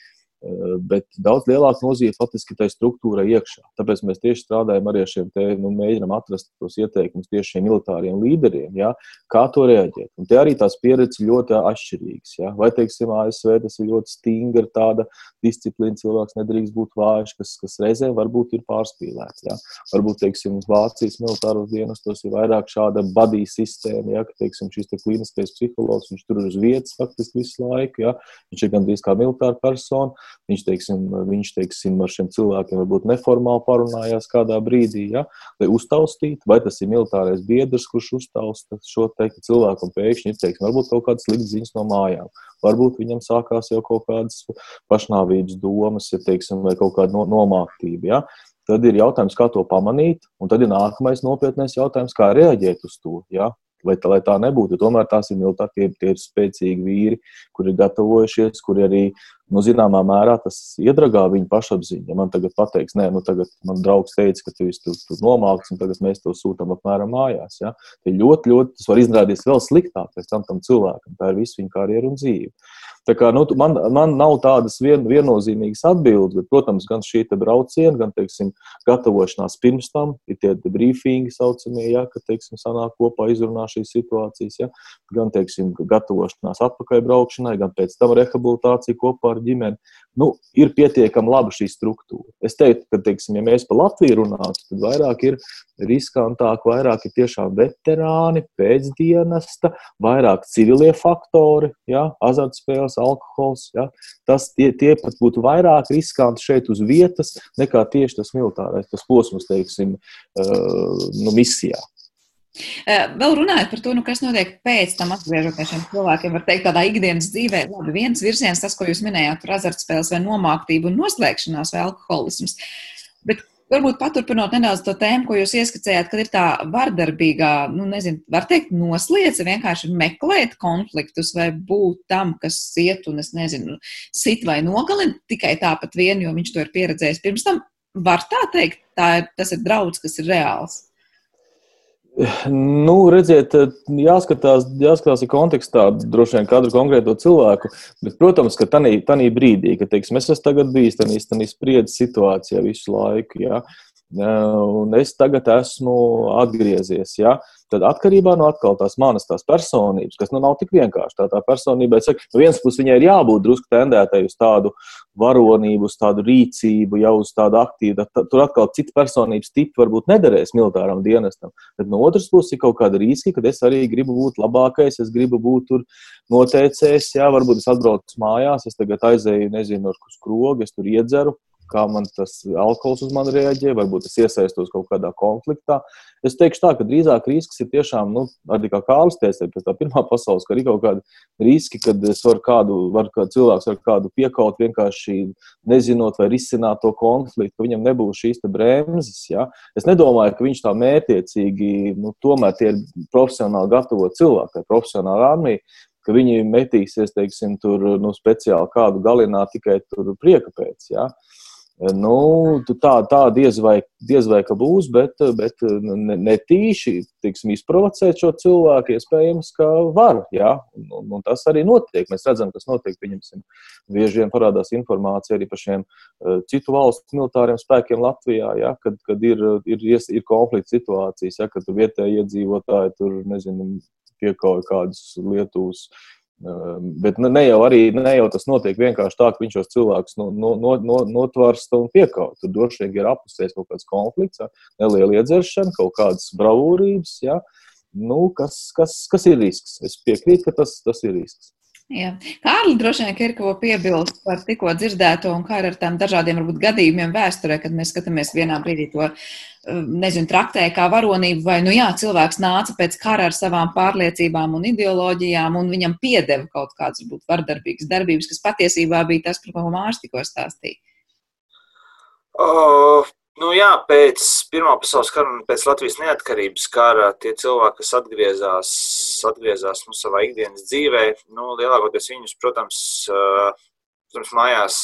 Eh, bet daudz lielāka nozīme faktiski tai struktūrai iekšā. Tāpēc mēs tieši strādājam arī ar šiem te, nu, mēģinām atrast tos ieteikumus tieši šiem militāriem līderiem, ja, kā to reaģēt. Un te arī tās pieredzes ļoti atšķirīgas. Ja. Vai, teiksim, ASV tas ir ļoti stingra tāda disciplīna, cilvēks nedrīkst būt vājš, kas, kas reizēm varbūt ir pārspīlēts. Ja. Varbūt, teiksim, Vācijas militāros dienestos ir vairāk šāda badīja sistēma, ja, ka, teiksim, šis te klīniskais psihologs, viņš tur ir uz vietas faktiski visu laiku, ja. viņš ir gandrīz kā militāra persona Viņš, teiksim, viņš teiksim, ar šiem cilvēkiem varbūt neformāli parunājās kādā brīdī, ja, lai uztaustītu, vai tas ir militārais biedrs, kurš uztausta šo teikt, cilvēku, un pēkšņi ir teiksim, varbūt kaut kādas sliktas ziņas no mājām. Varbūt viņam sākās jau kaut kādas pašnāvības domas, ja, teiksim, vai kaut kāda no, nomāktība. Ja. Tad ir jautājums, kā to pamanīt, un tad ir nākamais nopietnais jautājums, kā reaģēt uz to. Ja? Lai tā, lai tā nebūtu, tomēr tās ir militāri, tie, tie ir spēcīgi vīri, kuri ir gatavojušies, kuri arī nu, zināmā mērā tas iedragā viņa pašapziņu. Ja man tagad pateiks, nē, nu, tagad man draugs teica, ka tu tur, tur nomāks, un tagad mēs to sūtām apmēram mājās. Ja? Tie ļoti, ļoti, tas var izrādīties vēl sliktāk pēc tam tam cilvēkam. Tā ir visu viņa karjeru un dzīve. Kā, nu, man, man nav tādas vien, viennozīmīgas atbildes, bet, protams, gan šī brauciena, gan, teiksim, gatavošanās pirms tam, ir tie brīfingi saucamie, ja, ka, teiksim, sanāk kopā izrunā šīs situācijas, ja, gan, teiksim, gatavošanās atpakaļ braukšanai, gan pēc tam rehabilitācija kopā ar ģimeni. Nu, ir pietiekami laba šī struktūra. Es teiktu, ka, teiksim, ja mēs par Latviju runātu, tad vairāk ir riskantāk, vairāk ir tiešām veterāni, pēcdienesta, vairāk civilie faktori, ja, azartspēles, alkohols. Ja. Tas tie, tie pat būtu vairāk riskanti šeit uz vietas nekā tieši tas militārais tas posms, teiksim, uh, nu, misijā. Eh, vēl runājot par to, nu, kas notiek pēc tam, atgriežoties šiem cilvēkiem, var teikt, tādā ikdienas dzīvē, labi, viens virziens, tas, ko jūs minējāt par azartspēles vai nomāktību un noslēgšanās vai alkoholisms. Bet varbūt paturpinot nedaudz to tēmu, ko jūs ieskicējāt, kad ir tā vardarbīgā, nu, nezinu, var teikt, nosliece vienkārši meklēt konfliktus vai būt tam, kas iet un, es nezinu, sit vai nogalina tikai tāpat vien, jo viņš to ir pieredzējis pirms tam. Var tā teikt, tā ir, tas ir draudz, kas ir reāls. Nu, redziet, jāskatās, jāskatās ir kontekstā droši vien katru konkrēto cilvēku. Bet, protams, ka tajā brīdī, kad teiksim, es esmu tagad bijis tādā spriedzes situācijā visu laiku, ja, un es tagad esmu atgriezies. Ja? Tad atkarībā no atkal tās manas tās personības, kas nu nav tik vienkārši. Tā, tā personība, es saku, no vienas puses viņai ir jābūt drusku tendētai uz tādu varonību, uz tādu rīcību, jau uz tādu aktīvu. Tur atkal cits personības tips varbūt nederēs militāram dienestam. Bet no otras puses ir kaut kāda riska, ka es arī gribu būt labākais, es gribu būt tur noteicējis, jā, varbūt es atbraucu mājās, es tagad aizēju, nezinu, ar kur skrogu, es tur iedzeru kā man tas alkohols uz mani reaģē, varbūt es iesaistos kaut kādā konfliktā. Es teikšu tā, ka drīzāk risks ir tiešām, nu, arī kā Kārlis teica, pēc tā pirmā pasaules, ka ir kaut kādi riski, kad es varu kādu, var kādu cilvēks ar kādu piekaut vienkārši nezinot vai risināt to konfliktu, ka viņam nebūs šīs bremzes. Ja? Es nedomāju, ka viņš tā mērķiecīgi, nu, tomēr tie ir profesionāli gatavoti cilvēki, profesionāla armija ka viņi metīsies, teiksim, tur nu, speciāli kādu galināt tikai prieka pēc. Ja? Nu, tā, tā diez, vai, diez vai ka būs, bet, bet ne, ne tīši tiksim, izprovocēt šo cilvēku, iespējams, ka var. Ja? Un, un tas arī notiek. Mēs redzam, kas notiek. Pieņemsim, bieži vien parādās informācija arī par šiem uh, citu valstu militāriem spēkiem Latvijā, ja? kad, kad ir, ir, ir konflikts situācijas, ja? kad vietējie iedzīvotāji tur nezinu, piekauja kādus Lietuvas. Ehm, bet ne jau, arī, ne jau tas notiek vienkārši tā, ka viņš šos cilvēkus no, no, no, no, notvarsta un piekauj. Tur droši vien ir apusēs kaut kāds konflikts, ja? neliela iedzeršana, kaut kādas bravūrības. Ja? Nu, kas, kas, kas ir risks? Es piekrītu, ka tas, tas ir risks. Jā. Kārli droši vien ir ko piebilst par tikko dzirdēto un kā ar tām dažādiem varbūt gadījumiem vēsturē, kad mēs skatāmies vienā brīdī to, um, nezinu, traktē kā varonību, vai, nu jā, cilvēks nāca pēc kara ar savām pārliecībām un ideoloģijām, un viņam piedeva kaut kādas, varbūt, vardarbīgas darbības, kas patiesībā bija tas, par ko Mārs tikko stāstīja. Uh, Nu, jā, pēc Pirmā pasaules kara un pēc Latvijas neatkarības kara tie cilvēki, kas atgriezās, atgriezās nu, savā ikdienas dzīvē, nu, lielākoties viņus, protams, protams mājās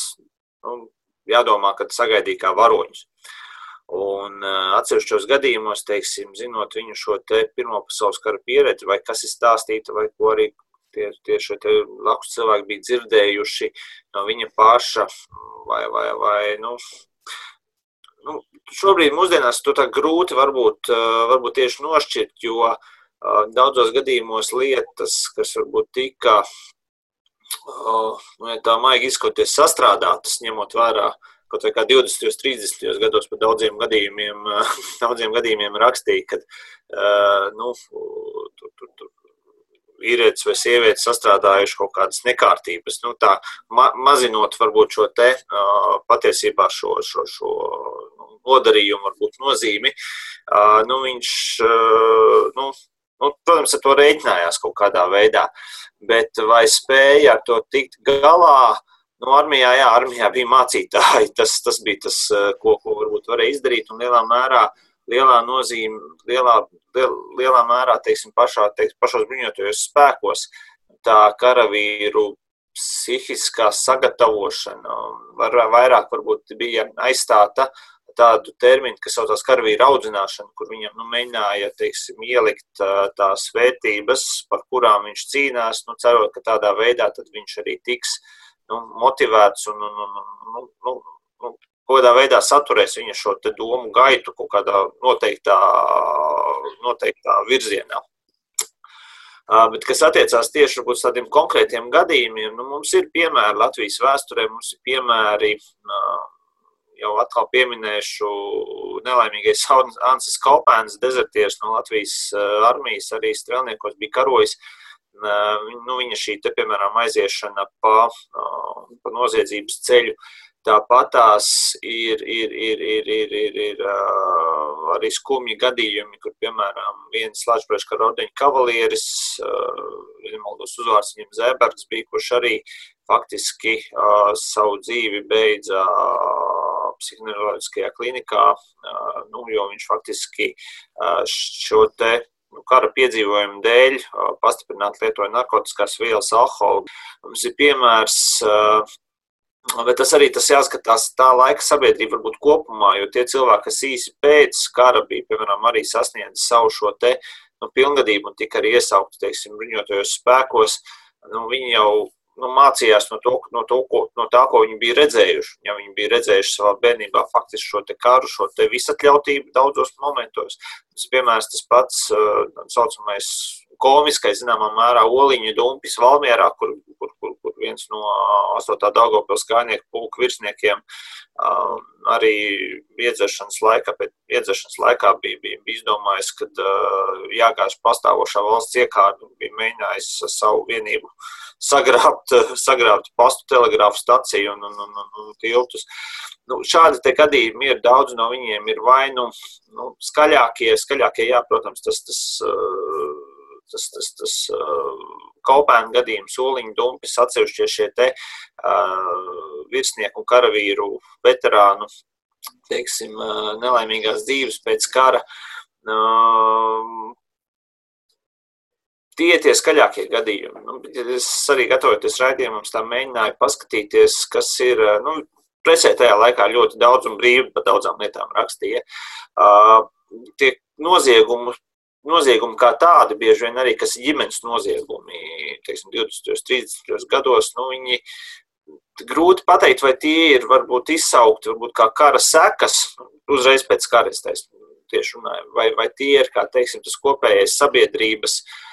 nu, jādomā, ka sagaidīja kā varoņus. Un atsevišķos gadījumos, teiksim, zinot viņu šo Pirmā pasaules kara pieredzi, vai kas ir stāstīta, vai ko arī tie, tie blakus cilvēki bija dzirdējuši no viņa paša, vai, vai, vai nu, nu, šobrīd mūsdienās to tā grūti varbūt, varbūt tieši nošķirt, jo daudzos gadījumos lietas, kas varbūt tika, nu, ja tā maigi izskoties, sastrādātas, ņemot vērā kaut kā 20. un 30. gados par daudziem gadījumiem, daudziem gadījumiem rakstīja, ka nu, tur, tur, tur vīrietis vai sieviete sastrādājuši kaut kādas nekārtības. Nu, tā, ma mazinot varbūt šo te patiesībā šo, šo, šo nodarījumu, varbūt nozīmi, nu, viņš, nu, nu, protams, ar to rēķinājās kaut kādā veidā. Bet vai spēja ar to tikt galā? Nu, armijā, jā, armijā bija mācītāji. Tas, tas bija tas, ko, ko varbūt varēja izdarīt. Un lielā mērā lielā nozīme, lielā, liel, lielā mērā teiksim, pašā, teiksim, pašos bruņotajos spēkos tā karavīru psihiskā sagatavošana var, vairāk varbūt bija aizstāta tādu terminu, kas saucās karavīra audzināšana, kur viņam nu, mēģināja teiksim, ielikt tās vērtības, par kurām viņš cīnās, nu, cerot, ka tādā veidā viņš arī tiks nu, motivēts un, un, un, un nu, nu, kādā veidā saturēs viņa šo domu gaitu kaut kādā noteiktā, noteiktā virzienā. Bet, kas attiecās tieši uz tādiem konkrētiem gadījumiem, nu, mums ir piemēri Latvijas vēsturē, mums ir piemēri, jau atkal pieminēšu, nelaimīgais Ansis Kaupēns, dezertieris no Latvijas armijas, arī strēlniekos bija karojis. Nu, viņa šī, te, piemēram, aiziešana pa, pa noziedzības ceļu Tāpatās ir, ir, ir, ir, ir, ir, ir arī skumji gadījumi, kur, piemēram, viens Latvijas kara ordeņa kavalieris, uh, maldos uzvārds viņam Zēbergs bija, kurš arī faktiski savu dzīvi beidza psihoneuroloģiskajā klinikā, nu, jo viņš faktiski šo te nu, kara piedzīvojumu dēļ pastiprināti lietoja narkotikās vielas, alkoholu. Mums ir piemērs Bet tas arī tas jāskatās tā laika sabiedrība, varbūt kopumā, jo tie cilvēki, kas īsi pēc kara bija, piemēram, arī sasniedz savu šo te nu, pilngadību un tika arī iesaukti, teiksim, bruņotajos spēkos, nu, viņi jau nu, mācījās no, to, no, to, ko, no tā, ko viņi bija redzējuši. Ja viņi bija redzējuši savā bērnībā faktiski šo te karu, šo te visatļautību daudzos momentos. Tas, piemēram, tas pats tā saucamais komiskais, zināmā mērā, oliņu dumpis Valmierā, kur, kur, kur, kur viens no 8. Daugavpils kājnieku pulku virsniekiem arī iedzeršanas laikā, pēc iedzeršanas laikā bija, bija, bija izdomājis, ka jāgāž pastāvošā valsts iekārta un bija mēģinājis savu vienību sagrābt, sagrābt pastu telegrāfu staciju un, un, un, un tiltus. Nu, šādi gadījumi ir daudz no viņiem, ir vai nu, nu skaļākie, skaļākie, jā, protams, tas, tas, tas, tas, tas kaupēnu gadījums, soliņu dumpis, atsevišķie šie te uh, virsnieku un karavīru veterānu, teiksim, uh, nelaimīgās dzīves pēc kara. Uh, tie ir tie skaļākie gadījumi. Nu, es arī gatavoties raidījumam, tā mēģināju paskatīties, kas ir. Nu, presē tajā laikā ļoti daudz un brīvi par daudzām lietām rakstīja. Uh, tie noziegumu noziegumi kā tādi, bieži vien arī, kas ir ģimenes noziegumi, teiksim, 20, 30 gados, nu, viņi grūti pateikt, vai tie ir varbūt izsaukti, varbūt kā kara sekas, uzreiz pēc kara es tieši runāju, vai, vai tie ir, kā teiksim, tas kopējais sabiedrības, uh,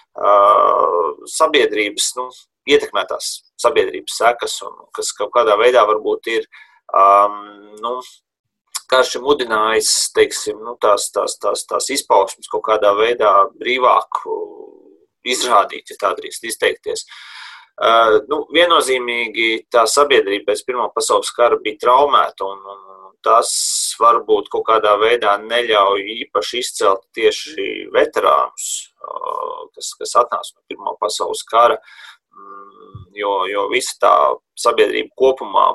sabiedrības, nu, ietekmētās sabiedrības sekas, un kas kaut kādā veidā varbūt ir, um, nu, karš ir mudinājis teiksim, nu, tās, tās, tās, tās izpausmes kaut kādā veidā brīvāk izrādīt, ja tā drīkst izteikties. Uh, nu, viennozīmīgi tā sabiedrība pēc Pirmā pasaules kara bija traumēta, un, un tas varbūt kaut kādā veidā neļauj īpaši izcelt tieši veterānus, kas, kas atnāca no Pirmā pasaules kara, mm, jo, jo visa tā sabiedrība kopumā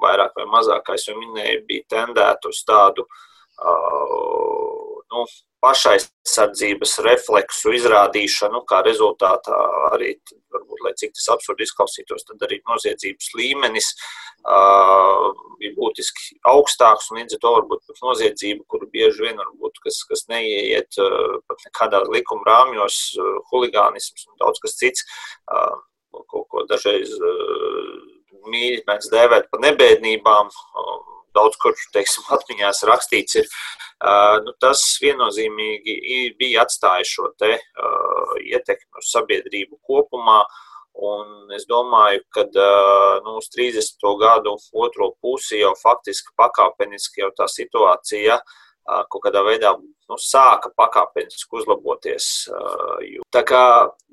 vairāk vai mazāk, kā jau minēju, bija tendēta uz tādu uh, nu, pašaizsardzības refleksu izrādīšanu, kā rezultātā arī, varbūt, lai cik tas absurdi izklausītos, tad arī noziedzības līmenis uh, bija būtiski augstāks, un līdz ar to varbūt pat noziedzība, kuru bieži vien varbūt, kas, kas neieiet uh, pat nekādā likuma rāmjos, uh, huligānisms un daudz kas cits, uh, ko, ko dažreiz uh, mīļi mēdz dēvēt par nebēdnībām, daudz kur, teiksim, atmiņās rakstīts ir, nu, tas viennozīmīgi bija atstājis šo te ietekmi uz sabiedrību kopumā, un es domāju, ka nu, uz 30. gadu otro pusi jau faktiski pakāpeniski jau tā situācija, ja, kaut kādā veidā nu, sāka pakāpeniski uzlaboties. Tā kā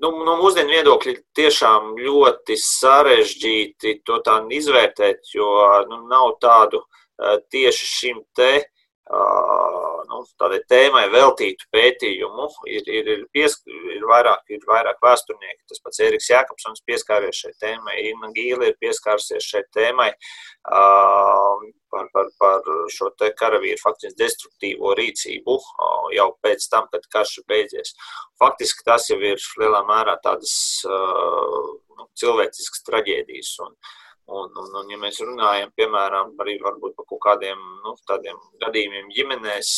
nu, no mūsdienu viedokļa tiešām ļoti sarežģīti to tā izvērtēt, jo nu, nav tādu tieši šim te nu, tādai tēmai veltītu pētījumu. Ir, ir, ir, piesk, ir, vairāk, ir vairāk vēsturnieki, tas pats Eriks Jākapsons pieskāries šai tēmai, Inna Gīla ir pieskārusies šai tēmai par, par, par šo te karavīru faktiski destruktīvo rīcību jau pēc tam, kad karš ir beidzies. Faktiski tas jau ir lielā mērā tādas nu, cilvēciskas traģēdijas. Un, Un, un, un, ja mēs runājam, piemēram, arī par kaut kādiem nu, tādiem gadījumiem ģimenēs,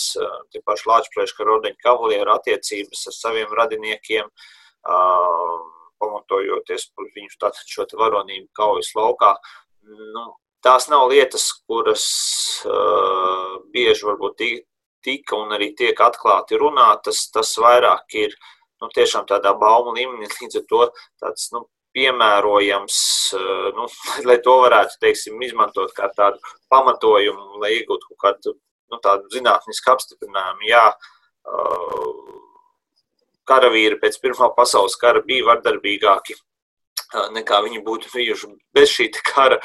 tie paši Latvijas karodeņu kavalieru attiecības ar saviem radiniekiem, uh, pamatojoties par viņu tātad šo te varonību kaujas laukā, nu, tās nav lietas, kuras uh, bieži varbūt tika un arī tiek atklāti runātas, tas vairāk ir nu, tiešām tādā baumu līmenī, līdz ar to tāds, nu, piemērojams, eh, nu, lai to varētu teiksim, izmantot kā tādu pamatojumu, lai iegūtu kaut kādu nu, zinātnisku apstiprinājumu. Jā, eh, karavīri pēc Pirmā pasaules kara bija vardarbīgāki eh, nekā viņi būtu bijuši bez šī kara.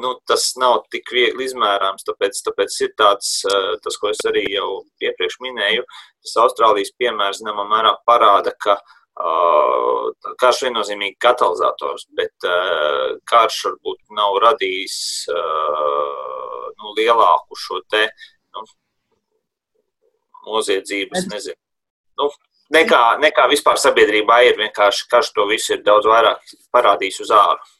Nu, tas nav tik viegli izmērāms, tāpēc, tāpēc ir tāds, tas, ko es arī jau iepriekš minēju, tas Austrālijas piemērs zināmā mērā parāda, ka uh, Karš viennozīmīgi katalizators, bet karš varbūt nav radījis nu, lielāku šo te nu, noziedzības, nezinu. Nu, nekā, nekā vispār sabiedrībā ir vienkārši karš to visu ir daudz vairāk parādījis uz āru.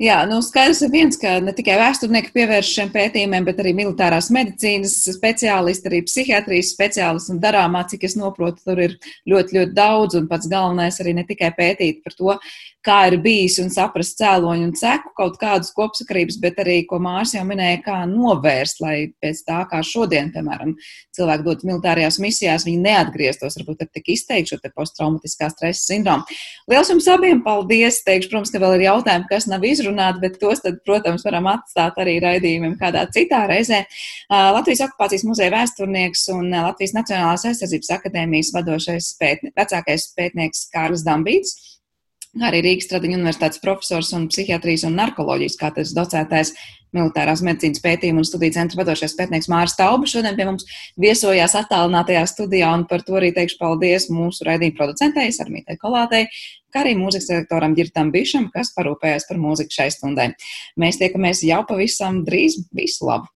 Jā, nu skaidrs ir viens, ka ne tikai vēsturnieki pievērš šiem pētījumiem, bet arī militārās medicīnas speciālisti, arī psihiatrijas speciālisti un darāmā, cik es noprotu, tur ir ļoti, ļoti daudz un pats galvenais arī ne tikai pētīt par to, kā ir bijis un saprast cēloņu un ceku kaut kādas kopsakarības, bet arī, ko Mārs jau minēja, kā novērst, lai pēc tā, kā šodien, piemēram, cilvēki dodas militārajās misijās, viņi neatgrieztos, varbūt ar tik izteikti šo posttraumatiskā stresa sindromu. Liels jums abiem paldies! Teikšu, protams, ka vēl ir jautājumi, kas nav izrunāti, bet tos, tad, protams, varam atstāt arī raidījumiem kādā citā reizē. Latvijas okupācijas muzeja vēsturnieks un Latvijas Nacionālās aizsardzības akadēmijas vadošais pētnie, vecākais pētnieks Kārlis Dambīts arī Rīgas Tradiņu universitātes profesors un psihiatrijas un narkoloģijas katrs docētais militārās medicīnas pētījuma un studiju centra vadošais pētnieks Māris Tauba šodien pie mums viesojās attālinātajā studijā, un par to arī teikšu paldies mūsu raidījuma producentei Sarmītei Kolātei, kā arī mūzikas redaktoram Girtam Bišam, kas parūpējās par mūziku šai stundai. Mēs tiekamies jau pavisam drīz. Visu labu!